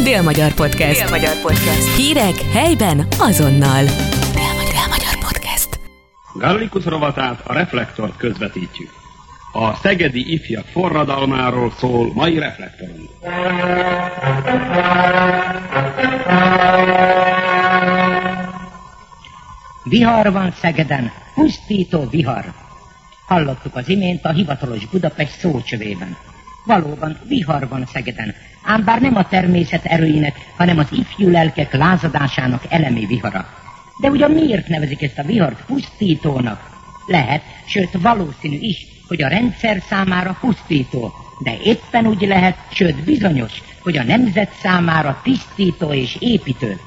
Dél-Magyar Podcast. Dél-Magyar Podcast. Hírek helyben azonnal. Dél-Magyar, Dél-Magyar Podcast. Gallikus rovatát a reflektort közvetítjük. A szegedi ifjak forradalmáról szól mai reflektorunk. Vihar van Szegeden, pusztító vihar. Hallottuk az imént a hivatalos Budapest szócsövében. Valóban vihar van Szegeden, ám bár nem a természet erőinek, hanem az ifjú lelkek lázadásának elemi vihara. De ugyan miért nevezik ezt a vihart pusztítónak? Lehet, sőt valószínű is, hogy a rendszer számára pusztító, de éppen úgy lehet, sőt bizonyos, hogy a nemzet számára tisztító és építő.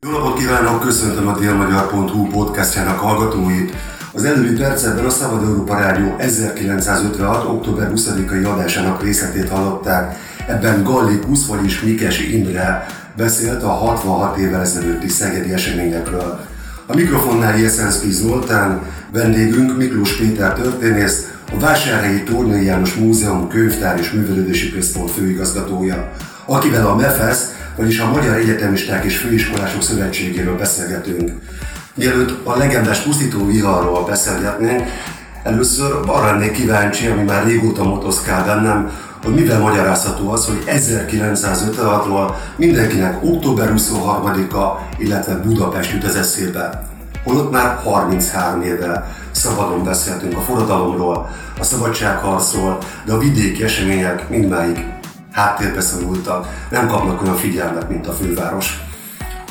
Jó napot kívánok, köszöntöm a délmagyar.hu podcastjának hallgatóit. Az előbbi percekben a Szabad Európa Rádió 1956. október 20-ai adásának részletét hallották. Ebben Gallikus, vagyis Mikesi Imre beszélt a 66 évvel ezelőtti szegedi eseményekről. A mikrofonnál Jeszenszki Zoltán, vendégünk Miklós Péter történész, a Vásárhelyi Tornai János Múzeum Könyvtár és Művelődési Központ főigazgatója, akivel a MEFESZ, vagyis a Magyar Egyetemisták és Főiskolások Szövetségéről beszélgetünk. Mielőtt a legendás pusztító viharról beszélgetnénk, először arra lennék kíváncsi, ami már régóta motoszkál bennem, hogy mivel magyarázható az, hogy 1956-ról mindenkinek október 23-a, illetve Budapest jut az eszébe. Holott már 33 éve szabadon beszéltünk a forradalomról, a szabadságharcról, de a vidéki események mindmáig háttérbe szorultak, nem kapnak olyan figyelmet, mint a főváros.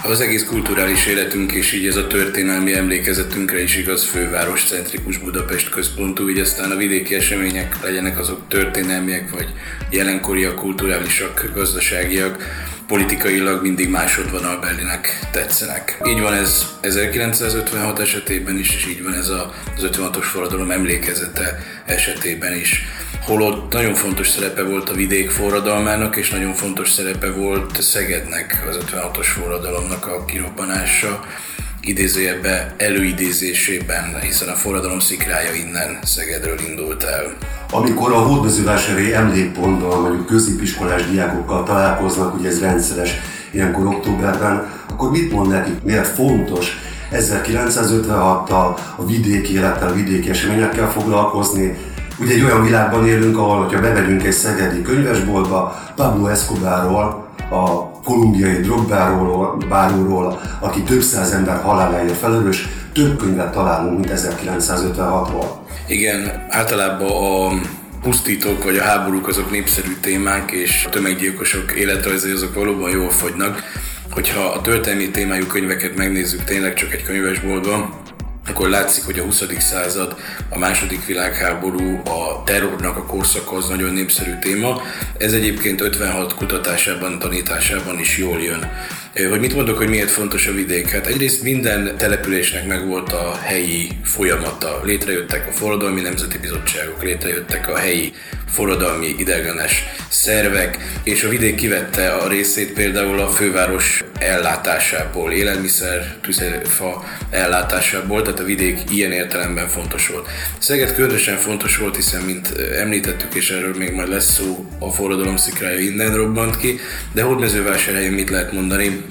Az egész kulturális életünk és így ez a történelmi emlékezetünkre is igaz főváros centrikus Budapest központú, így aztán a vidéki események legyenek azok történelmiek, vagy jelenkoriak, kulturálisak, gazdaságiak, politikailag mindig másodvonal Berlinek tetszenek. Így van ez 1956 esetében is, és így van ez az 56-os forradalom emlékezete esetében is holott nagyon fontos szerepe volt a vidék forradalmának, és nagyon fontos szerepe volt Szegednek, az 56-os forradalomnak a kirobbanása idézőjebbe előidézésében, hiszen a forradalom szikrája innen Szegedről indult el. Amikor a hódmezővásári emlékpontban mondjuk középiskolás diákokkal találkoznak, ugye ez rendszeres ilyenkor októberben, akkor mit mond nekik, miért fontos 1956-tal a vidéki élettel, a vidéki eseményekkel foglalkozni, Ugye egy olyan világban élünk, ahol, hogyha bemegyünk egy szegedi könyvesboltba, Pablo Escobarról, a kolumbiai drogbáról, báróról, aki több száz ember haláláért felelős, több könyvet találunk, mint 1956-ról. Igen, általában a pusztítók vagy a háborúk azok népszerű témák, és a tömeggyilkosok életrajzai azok valóban jól fogynak. Hogyha a történelmi témájú könyveket megnézzük tényleg csak egy könyvesboltban, akkor látszik, hogy a 20. század, a második világháború, a terrornak a korszaka az nagyon népszerű téma. Ez egyébként 56 kutatásában, tanításában is jól jön. Hogy mit mondok, hogy miért fontos a vidék? Hát egyrészt minden településnek megvolt a helyi folyamata. Létrejöttek a forradalmi nemzeti bizottságok, létrejöttek a helyi forradalmi idegenes szervek, és a vidék kivette a részét például a főváros ellátásából, élelmiszer, tüzelőfa ellátásából, tehát a vidék ilyen értelemben fontos volt. Szeged különösen fontos volt, hiszen mint említettük, és erről még majd lesz szó, a forradalom szikrája innen robbant ki, de Hódmezővásárhelyen mit lehet mondani?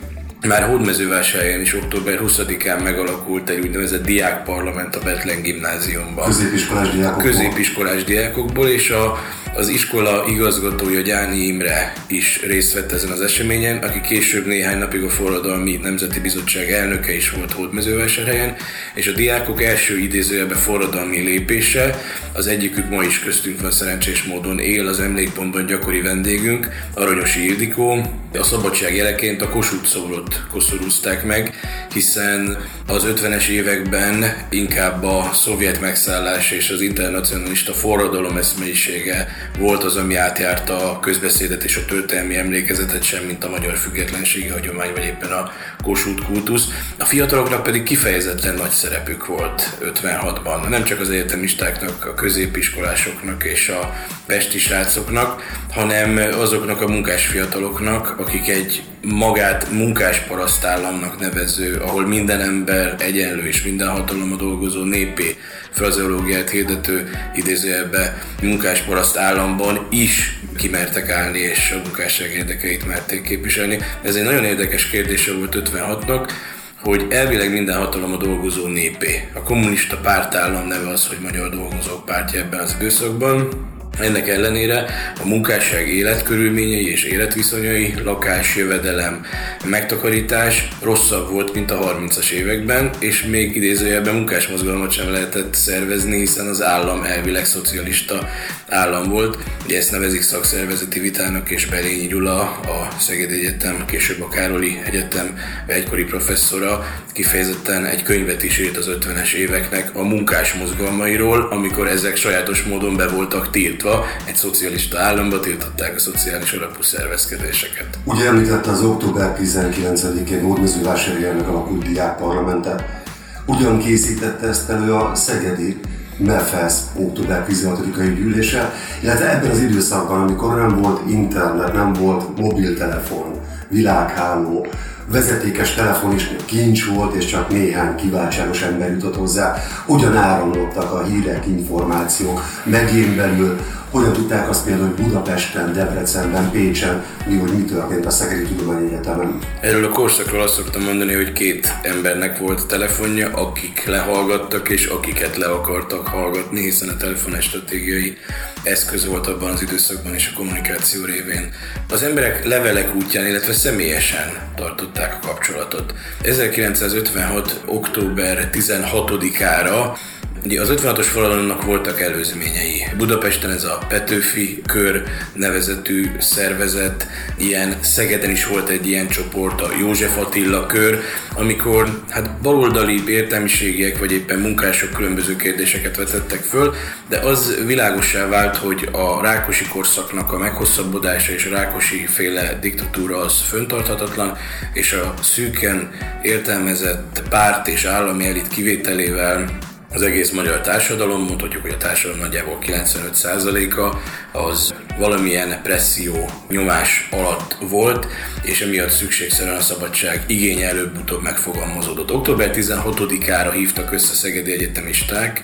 Már Hódmezővásárhelyen is október 20-án megalakult egy úgynevezett diákparlament a Betlen gimnáziumban. Középiskolás diákokból. Középiskolás diákokból, és a az iskola igazgatója Gyáni Imre is részt vett ezen az eseményen, aki később néhány napig a Forradalmi Nemzeti Bizottság elnöke is volt Hódmezővásárhelyen, és a diákok első idézőjebe forradalmi lépése, az egyikük ma is köztünk van szerencsés módon él az emlékpontban gyakori vendégünk, Aranyosi Ildikó, a szabadság jeleként a Kossuth szobrot koszorúzták meg, hiszen az 50-es években inkább a szovjet megszállás és az internacionalista forradalom eszmélyisége volt az, ami átjárta a közbeszédet és a történelmi emlékezetet sem, mint a magyar függetlenségi hagyomány, vagy éppen a Kossuth kultusz. A fiataloknak pedig kifejezetten nagy szerepük volt 56-ban. Nem csak az egyetemistáknak, a középiskolásoknak és a pesti srácoknak, hanem azoknak a munkás fiataloknak, akik egy magát munkás parasztállamnak nevező, ahol minden ember egyenlő és minden hatalom a dolgozó népé frazeológiát hirdető idézőjelbe munkás paraszt államban is kimertek állni, és a munkásság érdekeit merték képviselni. Ez egy nagyon érdekes kérdése volt 56-nak, hogy elvileg minden hatalom a dolgozó népé. A kommunista pártállam neve az, hogy Magyar Dolgozók Pártja ebben az időszakban, ennek ellenére a munkásság életkörülményei és életviszonyai, lakás, jövedelem, megtakarítás rosszabb volt, mint a 30-as években, és még idézőjelben munkásmozgalmat sem lehetett szervezni, hiszen az állam elvileg szocialista állam volt. Ugye ezt nevezik szakszervezeti vitának, és Berényi Gyula, a Szeged Egyetem, később a Károli Egyetem egykori professzora kifejezetten egy könyvet is írt az 50-es éveknek a munkás mozgalmairól, amikor ezek sajátos módon be voltak tiltva tiltva, egy szocialista államba tiltották a szociális alapú szervezkedéseket. Ugye említette az október 19-én Hódmezővásárhelyen alakult diákparlamentet. Ugyan készítette ezt elő a Szegedi MEFESZ október 16-ai gyűlése, illetve ebben az időszakban, amikor nem volt internet, nem volt mobiltelefon, világháló, vezetékes telefon is kincs volt, és csak néhány kiváltságos ember jutott hozzá. Ugyan áramlottak a hírek, információk, megyén belül, hogyan tudták azt például, hogy Budapesten, Debrecenben, Pécsen, mi, hogy mi történt a Szegedi Tudományegyetemen? Erről a korszakról azt szoktam mondani, hogy két embernek volt telefonja, akik lehallgattak és akiket le akartak hallgatni, hiszen a telefon stratégiai eszköz volt abban az időszakban és a kommunikáció révén. Az emberek levelek útján, illetve személyesen tartották a kapcsolatot. 1956. október 16-ára Ugye az 56-os forradalomnak voltak előzményei. Budapesten ez a Petőfi Kör nevezetű szervezet, ilyen Szegeden is volt egy ilyen csoport, a József Attila Kör, amikor hát baloldali értelmiségiek vagy éppen munkások különböző kérdéseket vetettek föl, de az világosá vált, hogy a Rákosi korszaknak a meghosszabbodása és a Rákosi féle diktatúra az föntarthatatlan, és a szűken értelmezett párt és állami elit kivételével az egész magyar társadalom, mondhatjuk, hogy a társadalom nagyjából 95%-a az valamilyen presszió, nyomás alatt volt, és emiatt szükségszerűen a szabadság igénye előbb-utóbb megfogalmazódott. Október 16-ára hívtak össze Szegedi Egyetemisták,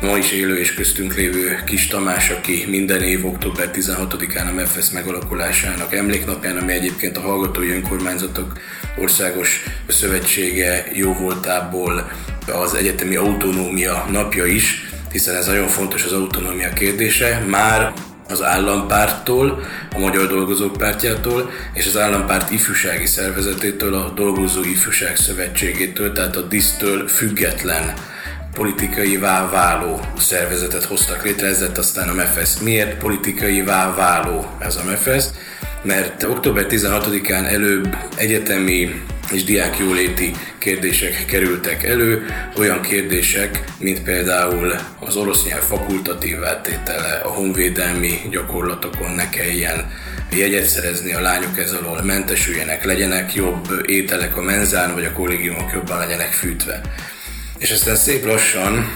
ma is élő és köztünk lévő Kis Tamás, aki minden év október 16-án a MEFESZ megalakulásának emléknapján, ami egyébként a Hallgatói Önkormányzatok Országos Szövetsége jóvoltából az egyetemi autonómia napja is, hiszen ez nagyon fontos az autonómia kérdése, már az állampárttól, a Magyar Dolgozók Pártjától és az állampárt ifjúsági szervezetétől, a Dolgozó Ifjúság Szövetségétől, tehát a DISZ-től független politikai váló szervezetet hoztak létre, ez lett aztán a MEFESZ. Miért politikai váló ez a MEFESZ? Mert október 16-án előbb egyetemi és diákjóléti kérdések kerültek elő, olyan kérdések, mint például az orosz nyelv fakultatív tétele, a honvédelmi gyakorlatokon ne kelljen jegyet szerezni, a lányok ez alól mentesüljenek, legyenek jobb ételek a menzán, vagy a kollégiumok jobban legyenek fűtve. És aztán szép lassan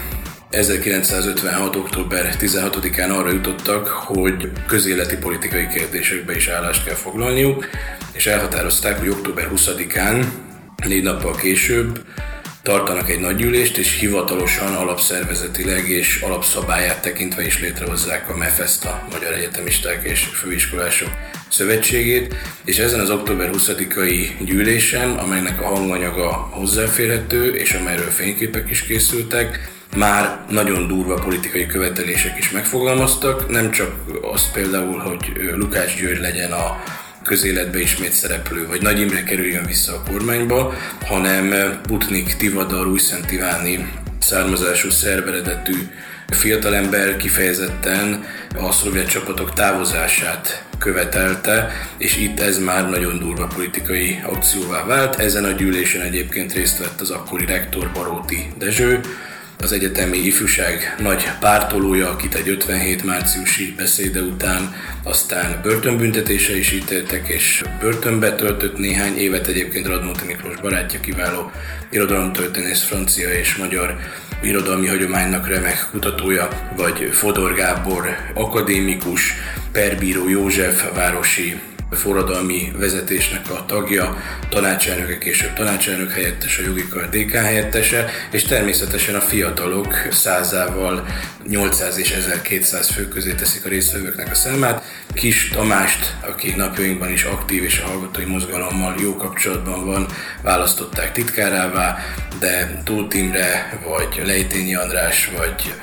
1956. október 16-án arra jutottak, hogy közéleti politikai kérdésekbe is állást kell foglalniuk, és elhatározták, hogy október 20-án, négy nappal később tartanak egy nagygyűlést, és hivatalosan alapszervezetileg és alapszabályát tekintve is létrehozzák a MEFESZT, a Magyar Egyetemisták és Főiskolások Szövetségét, és ezen az október 20-ai gyűlésen, amelynek a hanganyaga hozzáférhető, és amelyről fényképek is készültek, már nagyon durva politikai követelések is megfogalmaztak, nem csak az például, hogy Lukács György legyen a közéletbe ismét szereplő, vagy Nagy Imre kerüljön vissza a kormányba, hanem Putnik, Tivadar, Újszent Iváni származású szerveredetű fiatalember kifejezetten a szovjet csapatok távozását követelte, és itt ez már nagyon durva politikai akcióvá vált. Ezen a gyűlésen egyébként részt vett az akkori rektor Baróti Dezső, az egyetemi ifjúság nagy pártolója, akit egy 57 márciusi beszéde után aztán börtönbüntetése is ítéltek, és börtönbe töltött néhány évet egyébként Radnóti Miklós barátja, kiváló irodalomtörténész, francia és magyar irodalmi hagyománynak remek kutatója, vagy Fodor Gábor akadémikus, perbíró József városi forradalmi vezetésnek a tagja, tanácselnöke, később tanácselnök helyettes, a jogi kar DK helyettese, és természetesen a fiatalok százával 800 és 1200 fő közé teszik a résztvevőknek a számát. Kis Tamást, aki napjainkban is aktív és a hallgatói mozgalommal jó kapcsolatban van, választották titkárává, de Tóth Imre, vagy Lejtényi András, vagy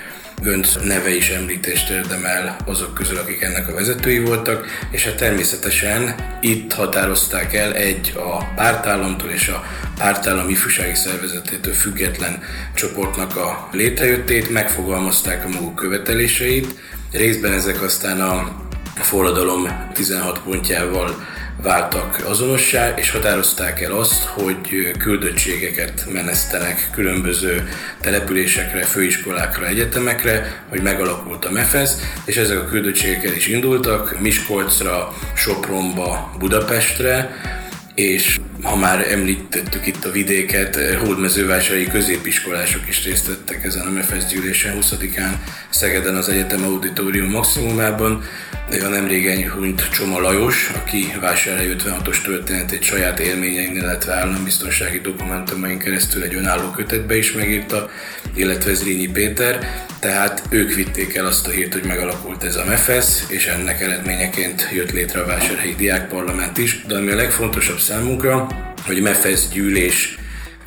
Gönc neve is említést érdemel azok közül, akik ennek a vezetői voltak, és hát természetesen itt határozták el egy a pártállamtól és a pártállam ifjúsági szervezetétől független csoportnak a létrejöttét, megfogalmazták a maguk követeléseit, részben ezek aztán a forradalom 16 pontjával váltak azonossá, és határozták el azt, hogy küldöttségeket menesztenek különböző településekre, főiskolákra, egyetemekre, hogy megalakult a MEFEZ, és ezek a küldöttségek el is indultak Miskolcra, Sopronba, Budapestre, és ha már említettük itt a vidéket, hódmezővásárhelyi középiskolások is részt vettek ezen a MEFES gyűlésen 20-án Szegeden az Egyetem Auditorium maximumában. A nem régen hunyt Csoma Lajos, aki vásárhelyi 56-os történetét saját élményein, illetve állambiztonsági dokumentumain keresztül egy önálló kötetbe is megírta, illetve Zrínyi Péter, tehát ők vitték el azt a hírt, hogy megalakult ez a MEFES, és ennek eredményeként jött létre a Vásárhelyi Diákparlament is, de ami a legfontosabb számunkra, hogy MEFES gyűlés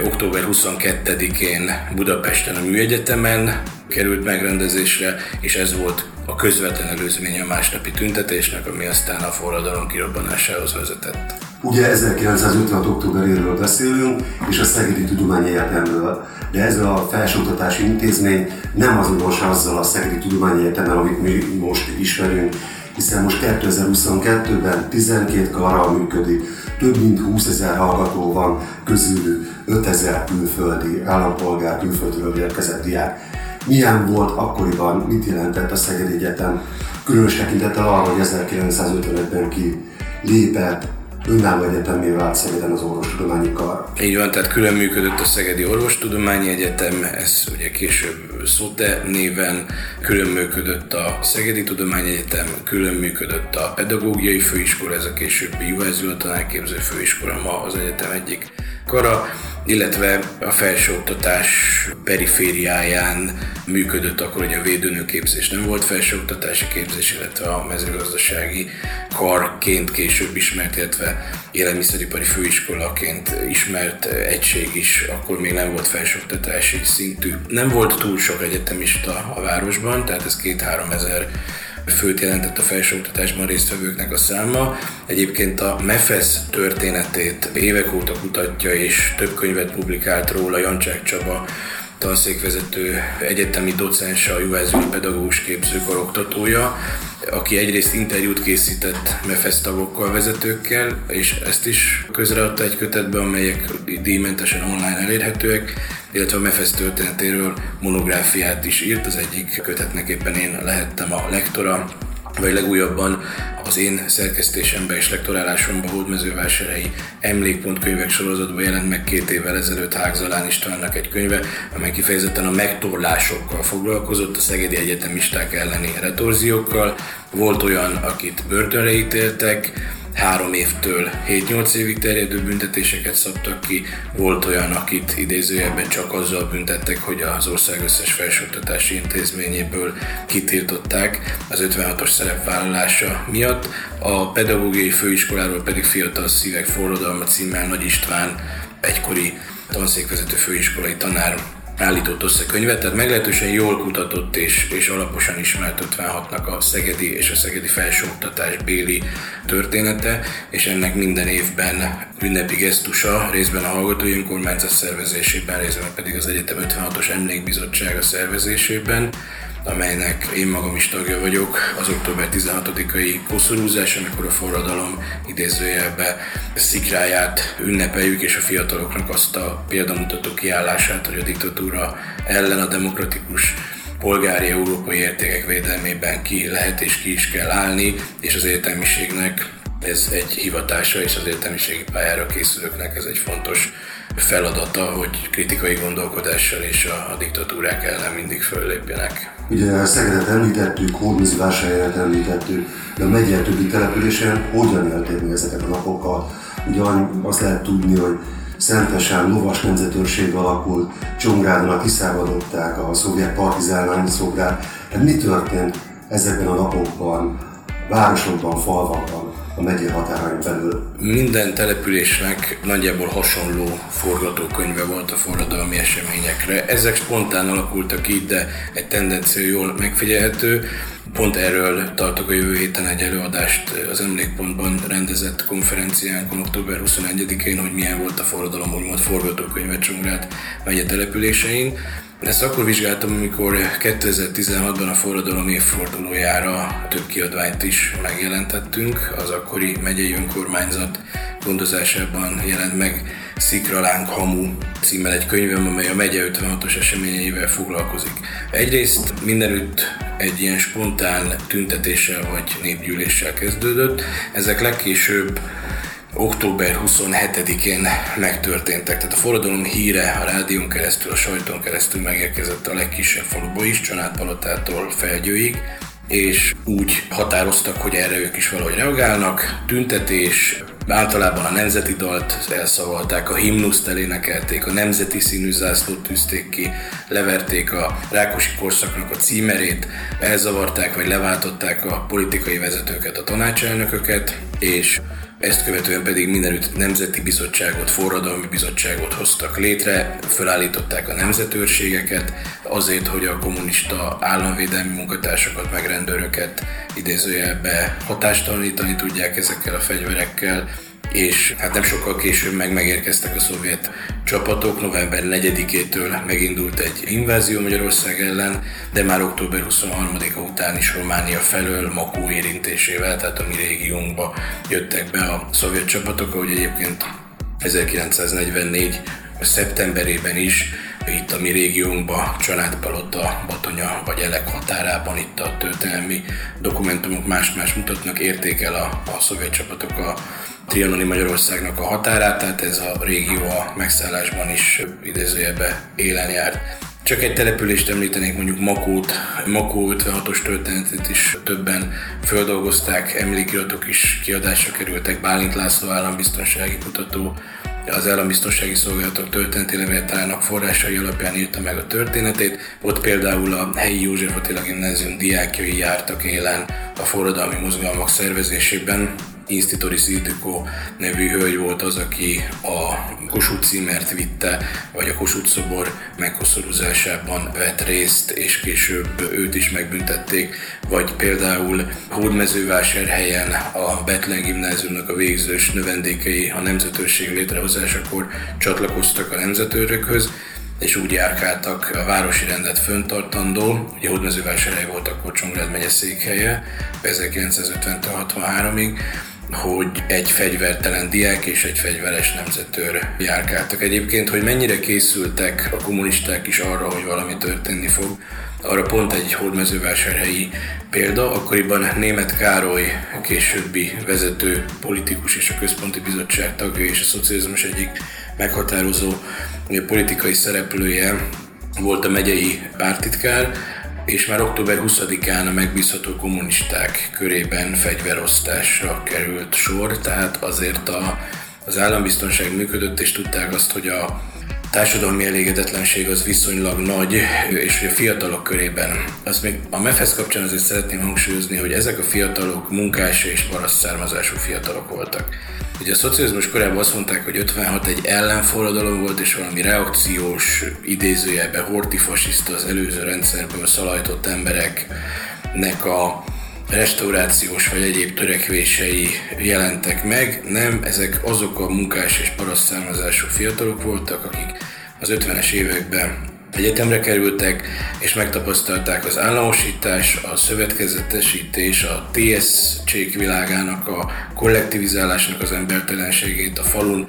október 22-én Budapesten a Műegyetemen került megrendezésre, és ez volt a közvetlen előzménye a másnapi tüntetésnek, ami aztán a forradalom kirobbanásához vezetett. Ugye 1956. októberéről beszélünk, és a Szegedi Tudományi Egyetemről, de ez a felsőoktatási intézmény nem azonos azzal a Szegedi Tudományi Egyetemmel, amit mi most ismerünk, hiszen most 2022-ben 12 karral működik, több mint 20 ezer hallgató van, közülük 5 ezer külföldi állampolgár, külföldről érkezett diák. Milyen volt akkoriban, mit jelentett a Szegedi Egyetem, különös tekintettel arra, hogy 1955-ben ki lépett önálló egyetemé vált Szegeden az orvostudományi kar. Így van, tehát külön működött a Szegedi Orvostudományi Egyetem, ez ugye később Szóte néven, külön működött a Szegedi Tudományi Egyetem, külön működött a Pedagógiai Főiskola, ez a későbbi Juhászula Tanárképző Főiskola, ma az egyetem egyik kara, illetve a felsőoktatás perifériáján működött akkor, hogy a védőnőképzés nem volt felsőoktatási képzés, illetve a mezőgazdasági karként később ismert, illetve élelmiszeripari főiskolaként ismert egység is, akkor még nem volt felsőoktatási szintű. Nem volt túl sok egyetemista a városban, tehát ez két-három ezer főt jelentett a felsőoktatásban résztvevőknek a száma. Egyébként a MEFES történetét évek óta kutatja, és több könyvet publikált róla Jancsák Csaba, tanszékvezető, egyetemi docensa, a Juhászügyi Pedagógus Képzőkar oktatója, aki egyrészt interjút készített MEFES tagokkal, vezetőkkel, és ezt is közreadta egy kötetbe, amelyek díjmentesen online elérhetőek, illetve a MEFES történetéről monográfiát is írt, az egyik kötetnek éppen én lehettem a lektora, vagy legújabban az én szerkesztésemben és lektorálásomban Hódmezővásárhelyi emlékpontkönyvek sorozatban jelent meg két évvel ezelőtt Hágzalán Istvánnak egy könyve, amely kifejezetten a megtorlásokkal foglalkozott, a szegedi egyetemisták elleni retorziókkal. Volt olyan, akit börtönre ítéltek, három évtől 7-8 évig terjedő büntetéseket szabtak ki. Volt olyan, akit idézőjelben csak azzal büntettek, hogy az ország összes felsőoktatási intézményéből kitiltották az 56-os szerepvállalása miatt. A pedagógiai főiskoláról pedig Fiatal Szívek Forradalma címmel Nagy István egykori tanszékvezető főiskolai tanár állított össze könyvet, tehát meglehetősen jól kutatott és, és alaposan ismert 56-nak a szegedi és a szegedi felsőoktatás béli története, és ennek minden évben ünnepi gesztusa, részben a hallgatói önkormányzat szervezésében, részben pedig az Egyetem 56-os Emlékbizottsága szervezésében amelynek én magam is tagja vagyok, az október 16-ai koszorúzás, amikor a forradalom idézőjelbe szikráját ünnepeljük, és a fiataloknak azt a példamutató kiállását, hogy a diktatúra ellen a demokratikus polgári európai értékek védelmében ki lehet és ki is kell állni, és az értelmiségnek ez egy hivatása, és az értelmiségi pályára készülőknek ez egy fontos feladata, hogy kritikai gondolkodással és a, a diktatúrák ellen mindig föllépjenek. Ugye Szegedet említettük, Hódműzvásárhelyet említettük, de a megye többi településen hogyan élték meg ezeket a napokat? Ugye azt lehet tudni, hogy Szentesen lovas nemzetőrség alakult, Csongráron a kiszabadották a szovjet partizán szolgál. Hát mi történt ezekben a napokban, városokban, falvakban? A megye határain belül. Minden településnek nagyjából hasonló forgatókönyve volt a forradalmi eseményekre. Ezek spontán alakultak így, de egy tendencia jól megfigyelhető. Pont erről tartok a jövő héten egy előadást az Emlékpontban rendezett konferenciánkon október 21-én, hogy milyen volt a forradalom, úgymond forgatókönyve Csongrád megye településein. Ezt akkor vizsgáltam, amikor 2016-ban a forradalom évfordulójára több kiadványt is megjelentettünk. Az akkori megyei önkormányzat gondozásában jelent meg Szikralánk Hamu címmel egy könyvem, amely a megye 56-os eseményeivel foglalkozik. Egyrészt mindenütt egy ilyen spontán tüntetéssel vagy népgyűléssel kezdődött. Ezek legkésőbb október 27-én megtörténtek. Tehát a forradalom híre a rádión keresztül, a sajton keresztül megérkezett a legkisebb faluba is, Családpalotától Felgyőig, és úgy határoztak, hogy erre ők is valahogy reagálnak. Tüntetés, általában a nemzeti dalt elszavalták, a himnuszt elénekelték, a nemzeti színű zászlót tűzték ki, leverték a Rákosi korszaknak a címerét, elzavarták vagy leváltották a politikai vezetőket, a tanácselnököket, és ezt követően pedig mindenütt nemzeti bizottságot, forradalmi bizottságot hoztak létre, felállították a nemzetőrségeket azért, hogy a kommunista államvédelmi munkatársakat, meg rendőröket idézőjelbe hatástalanítani tudják ezekkel a fegyverekkel, és hát nem sokkal később meg megérkeztek a szovjet csapatok. November 4-től megindult egy invázió Magyarország ellen, de már október 23-a után is Románia felől Makó érintésével, tehát a mi régiónkba jöttek be a szovjet csapatok, ahogy egyébként 1944 szeptemberében is itt a mi régiónkban, Családpalota, Batonya vagy Elek határában itt a történelmi dokumentumok más-más mutatnak, értékel a, a szovjet csapatok a trianoni Magyarországnak a határát, tehát ez a régió a megszállásban is idézőjebe élen járt. Csak egy települést említenék, mondjuk Makót. Makó 56-os történetét is többen földolgozták, emlékiratok is kiadásra kerültek. Bálint László állambiztonsági kutató az állambiztonsági szolgálatok történeti levéltárának forrásai alapján írta meg a történetét. Ott például a helyi József Attila gimnázium diákjai jártak élen a forradalmi mozgalmak szervezésében, Institori Szildikó nevű hölgy volt az, aki a Kossuth címert vitte, vagy a Kossuth szobor meghosszorúzásában vett részt, és később őt is megbüntették, vagy például Hódmezővásárhelyen a Betlen gimnáziumnak a végzős növendékei a nemzetőrség létrehozásakor csatlakoztak a nemzetőrökhöz, és úgy járkáltak a városi rendet föntartandó, ugye Hódmezővásárhely volt akkor Csongrád megye székhelye, 1950-63-ig, hogy egy fegyvertelen diák és egy fegyveres nemzetőr járkáltak. Egyébként, hogy mennyire készültek a kommunisták is arra, hogy valami történni fog, arra pont egy hódmezővásárhelyi példa. Akkoriban német Károly, későbbi vezető politikus és a központi bizottság tagja és a szocializmus egyik meghatározó politikai szereplője volt a megyei pártitkár, és már október 20-án a megbízható kommunisták körében fegyverosztásra került sor, tehát azért a, az állambiztonság működött, és tudták azt, hogy a társadalmi elégedetlenség az viszonylag nagy, és a fiatalok körében. Azt még a MEFESZ kapcsán azért szeretném hangsúlyozni, hogy ezek a fiatalok munkás és paraszt származású fiatalok voltak. Ugye a szocializmus korában azt mondták, hogy 56 egy ellenforradalom volt, és valami reakciós, idézőjelben hortifasiszta az előző rendszerből szalajtott embereknek a restaurációs vagy egyéb törekvései jelentek meg. Nem, ezek azok a munkás és paraszt származású fiatalok voltak, akik az 50-es években egyetemre kerültek, és megtapasztalták az államosítás, a szövetkezetesítés, a TS-csék világának, a kollektivizálásnak az embertelenségét, a falun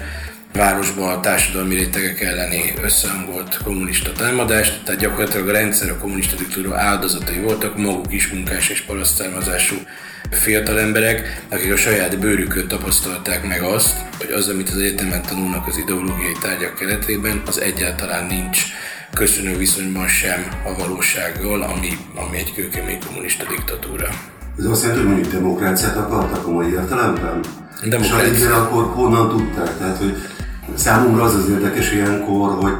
városba a társadalmi rétegek elleni összehangolt kommunista támadást, tehát gyakorlatilag a rendszer a kommunista diktatúra áldozatai voltak, maguk is munkás és parasztszármazású fiatal emberek, akik a saját bőrükön tapasztalták meg azt, hogy az, amit az egyetemen tanulnak az ideológiai tárgyak keretében, az egyáltalán nincs köszönő viszonyban sem a valósággal, ami, ami egy kőkemény kommunista diktatúra. Ez azt jelenti, hogy mondjuk demokráciát akartak a mai értelemben? Demokrácia. És akkor honnan tudták? Tehát, hogy számomra az az érdekes ilyenkor, hogy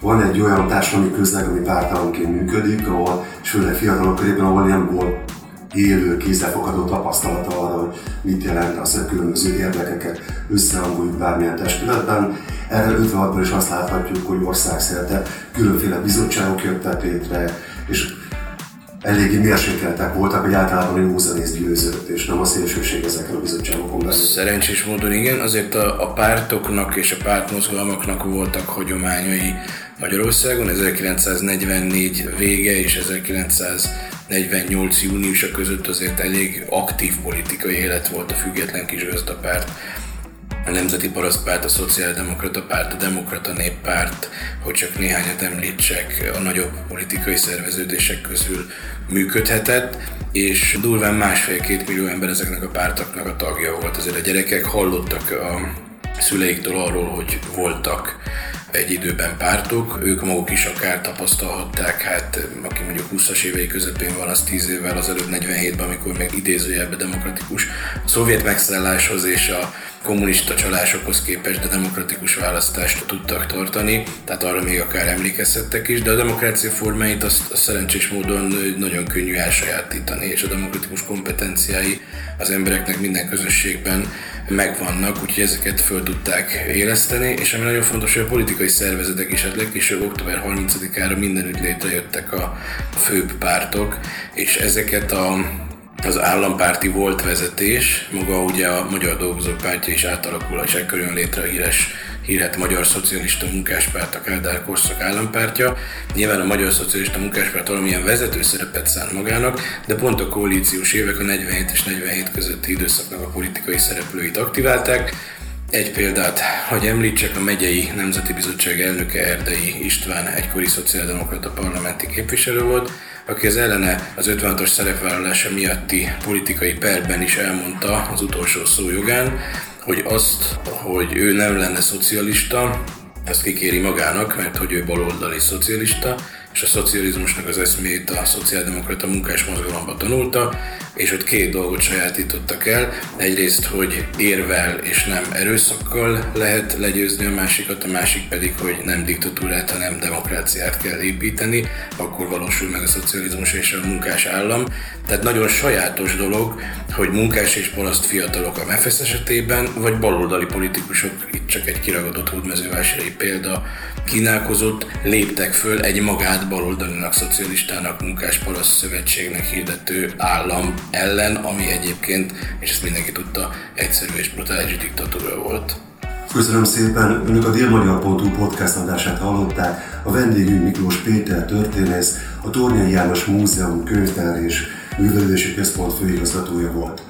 van egy olyan társadalmi közleg, ami pártalanként működik, ahol, és főleg fiatalok körében, ahol nem volt élő, kézzelfogható tapasztalata arra, hogy mit jelent az, hogy különböző érdekeket összehangoljuk bármilyen testületben. Erre 56-ban is azt láthatjuk, hogy országszerte különféle bizottságok jöttek létre, és eléggé mérsékeltek voltak, hogy általában józanész győzött, és nem a szélsőség ezekkel a bizottságokon belül. Szerencsés módon igen, azért a, a pártoknak és a pártmozgalmaknak voltak hagyományai Magyarországon, 1944 vége és 1948 júniusa között azért elég aktív politikai élet volt a független kis gazdapárt a Nemzeti Parasztpárt, a Szociáldemokrata Párt, a Demokrata Néppárt, hogy csak néhányat említsek, a nagyobb politikai szerveződések közül működhetett, és durván másfél-két millió ember ezeknek a pártoknak a tagja volt. Azért a gyerekek hallottak a szüleiktől arról, hogy voltak egy időben pártok, ők maguk is akár tapasztalhatták, hát aki mondjuk 20-as évei közepén van, az 10 évvel az előbb 47-ben, amikor még idézőjelben demokratikus a szovjet megszálláshoz és a kommunista csalásokhoz képest de demokratikus választást tudtak tartani, tehát arra még akár emlékezhettek is, de a demokrácia formáit azt, azt szerencsés módon nagyon könnyű elsajátítani, és a demokratikus kompetenciái az embereknek minden közösségben megvannak, úgyhogy ezeket föl tudták éleszteni, és ami nagyon fontos, hogy a politikai szervezetek is, hát legkésőbb október 30-ára mindenütt létrejöttek a főbb pártok, és ezeket a az állampárti volt vezetés, maga ugye a Magyar Dolgozók Pártja is átalakul, és ekkor jön létre a híres hírhet Magyar Szocialista Munkáspárt, a Kádár korszak állampártja. Nyilván a Magyar Szocialista Munkáspárt valamilyen vezető szerepet szánt magának, de pont a koalíciós évek a 47 és 47 közötti időszaknak a politikai szereplőit aktiválták. Egy példát, hogy említsek, a megyei Nemzeti Bizottság elnöke Erdei István egykori szociáldemokrata parlamenti képviselő volt, aki az ellene az 56-os szerepvállalása miatti politikai perben is elmondta az utolsó szó jogán, hogy azt, hogy ő nem lenne szocialista, ezt kikéri magának, mert hogy ő baloldali szocialista, és a szocializmusnak az eszmét a szociáldemokrata munkás mozgalomba tanulta, és ott két dolgot sajátítottak el. Egyrészt, hogy érvel és nem erőszakkal lehet legyőzni a másikat, a másik pedig, hogy nem diktatúrát, hanem demokráciát kell építeni, akkor valósul meg a szocializmus és a munkás állam. Tehát nagyon sajátos dolog, hogy munkás és paraszt fiatalok a MEFESZ esetében, vagy baloldali politikusok, itt csak egy kiragadott hódmezővásári példa, kínálkozott, léptek föl egy magát baloldalinak, szocialistának, munkás paraszt szövetségnek hirdető állam ellen, ami egyébként, és ezt mindenki tudta, egyszerű és brutális diktatúra volt. Köszönöm szépen, Önök a Délmagyar.hu podcast adását hallották. A vendégünk Miklós Péter történész, a Tornyai János Múzeum könyvtár és művelődési központ főigazgatója volt.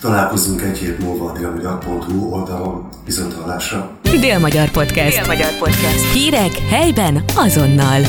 Találkozunk egy hét múlva a délmagyar.hu oldalon. Viszont hallásra! Délmagyar Podcast. Délmagyar Podcast. Hírek helyben azonnal.